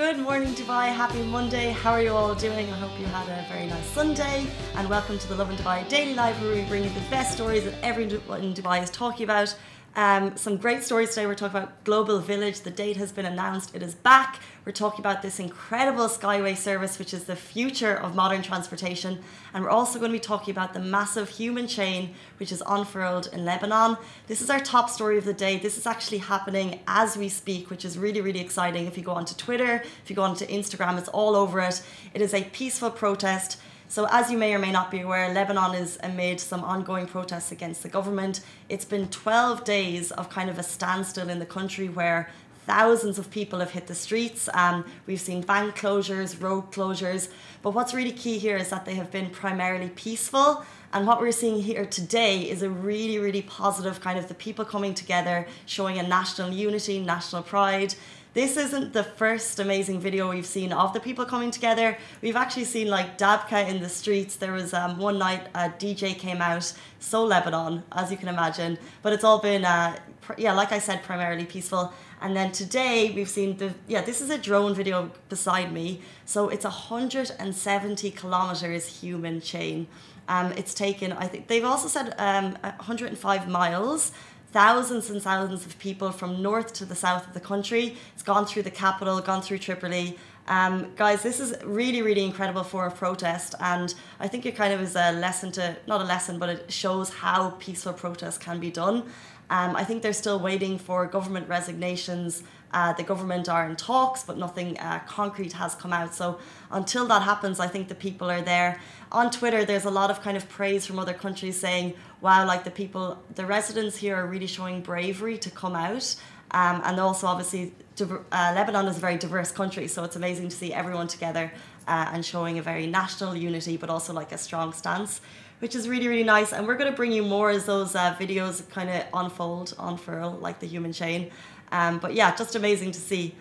Good morning, Dubai. Happy Monday. How are you all doing? I hope you had a very nice Sunday. And welcome to the Lovin Dubai Daily Live, where we bring you the best stories that everyone in Dubai is talking about. Um, some great stories today. We're talking about Global Village. The date has been announced. It is back. We're talking about this incredible Skyway service, which is the future of modern transportation. And we're also going to be talking about the massive human chain, which is unfurled in Lebanon. This is our top story of the day. This is actually happening as we speak, which is really, really exciting. If you go onto Twitter, if you go onto Instagram, it's all over it. It is a peaceful protest so, as you may or may not be aware, Lebanon is amid some ongoing protests against the government. It's been 12 days of kind of a standstill in the country where thousands of people have hit the streets. Um, we've seen bank closures, road closures. But what's really key here is that they have been primarily peaceful. And what we're seeing here today is a really, really positive kind of the people coming together, showing a national unity, national pride. This isn't the first amazing video we've seen of the people coming together. We've actually seen like Dabka in the streets. There was um, one night a DJ came out, so Lebanon, as you can imagine. But it's all been, uh, yeah, like I said, primarily peaceful. And then today we've seen the, yeah, this is a drone video beside me. So it's 170 kilometers human chain. Um, it's taken, I think, they've also said um, 105 miles thousands and thousands of people from north to the south of the country. It's gone through the capital, gone through Tripoli. Um, guys, this is really, really incredible for a protest, and I think it kind of is a lesson to not a lesson, but it shows how peaceful protest can be done. Um, I think they're still waiting for government resignations. Uh, the government are in talks, but nothing uh, concrete has come out. So until that happens, I think the people are there. On Twitter, there's a lot of kind of praise from other countries saying, wow, like the people, the residents here are really showing bravery to come out. Um, and also, obviously, uh, Lebanon is a very diverse country, so it's amazing to see everyone together uh, and showing a very national unity, but also like a strong stance which is really, really nice. And we're going to bring you more as those uh, videos kind of unfold, unfurl, like the human chain. Um, but yeah, just amazing to see.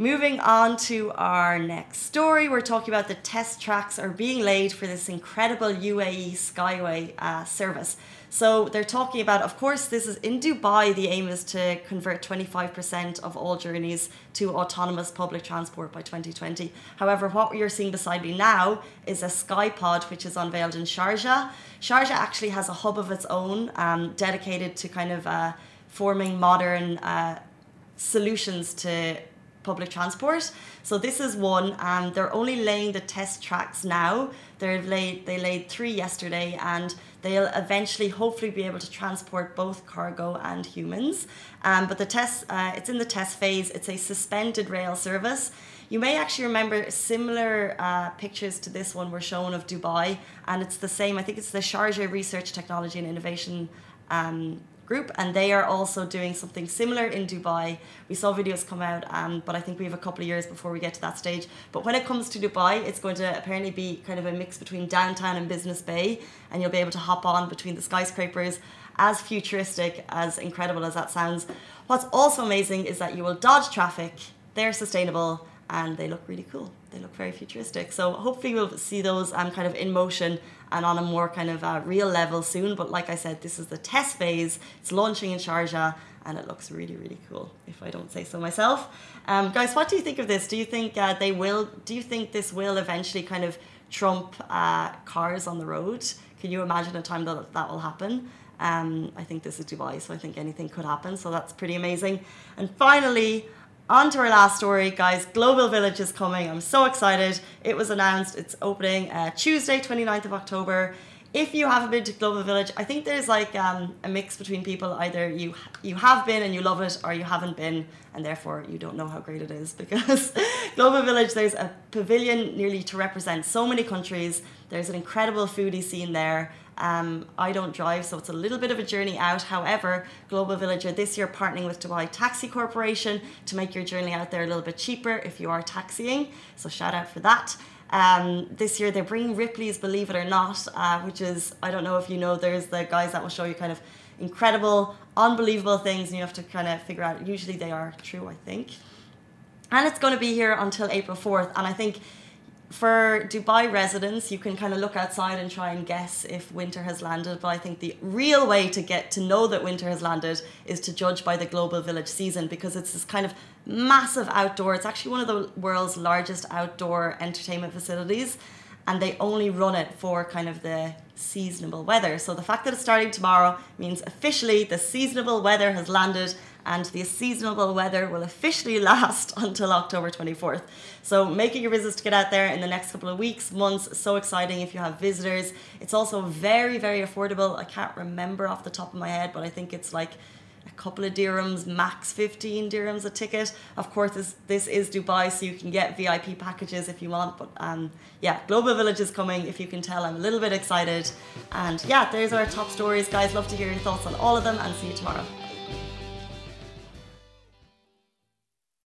Moving on to our next story, we're talking about the test tracks are being laid for this incredible UAE Skyway uh, service. So they're talking about, of course, this is in Dubai. The aim is to convert 25% of all journeys to autonomous public transport by 2020. However, what you're seeing beside me now is a Skypod, which is unveiled in Sharjah. Sharjah actually has a hub of its own, um, dedicated to kind of uh, forming modern uh, solutions to public transport. So this is one. Um, they're only laying the test tracks now. They've laid they laid three yesterday, and they'll eventually, hopefully, be able to transport both cargo and humans. Um, but the test, uh, it's in the test phase. It's a suspended rail service. You may actually remember similar uh, pictures to this one were shown of Dubai, and it's the same. I think it's the Sharjah Research Technology and Innovation um, group, and they are also doing something similar in Dubai. We saw videos come out, um, but I think we have a couple of years before we get to that stage. But when it comes to Dubai, it's going to apparently be kind of a mix between downtown and Business Bay, and you'll be able to hop on between the skyscrapers. As futuristic, as incredible as that sounds, what's also amazing is that you will dodge traffic, they're sustainable, and they look really cool. They look very futuristic. So hopefully we'll see those um, kind of in motion and on a more kind of uh, real level soon. But like I said, this is the test phase. It's launching in Sharjah and it looks really, really cool, if I don't say so myself. Um, guys, what do you think of this? Do you think uh, they will, do you think this will eventually kind of trump uh, cars on the road? Can you imagine a time that that will happen? Um, I think this is Dubai, so I think anything could happen. So that's pretty amazing. And finally, on to our last story, guys. Global Village is coming. I'm so excited. It was announced. It's opening uh, Tuesday, 29th of October. If you haven't been to Global Village, I think there's like um, a mix between people. Either you you have been and you love it, or you haven't been and therefore you don't know how great it is. Because Global Village, there's a pavilion nearly to represent so many countries. There's an incredible foodie scene there. Um, I don't drive, so it's a little bit of a journey out. However, Global Village are this year partnering with Dubai Taxi Corporation to make your journey out there a little bit cheaper if you are taxiing. So shout out for that. Um, this year they're bringing Ripley's Believe It or Not, uh, which is I don't know if you know. There's the guys that will show you kind of incredible, unbelievable things, and you have to kind of figure out. Usually they are true, I think. And it's going to be here until April 4th, and I think for Dubai residents, you can kind of look outside and try and guess if winter has landed. But I think the real way to get to know that winter has landed is to judge by the Global Village season because it's this kind of massive outdoor. It's actually one of the world's largest outdoor entertainment facilities, and they only run it for kind of the seasonable weather. So the fact that it's starting tomorrow means officially the seasonable weather has landed and the seasonable weather will officially last until October 24th. So making your visits to get out there in the next couple of weeks, months, so exciting if you have visitors. It's also very, very affordable. I can't remember off the top of my head, but I think it's like a couple of dirhams, max 15 dirhams a ticket. Of course, this, this is Dubai, so you can get VIP packages if you want. But um, yeah, Global Village is coming. If you can tell, I'm a little bit excited. And yeah, there's our top stories, guys. Love to hear your thoughts on all of them and see you tomorrow.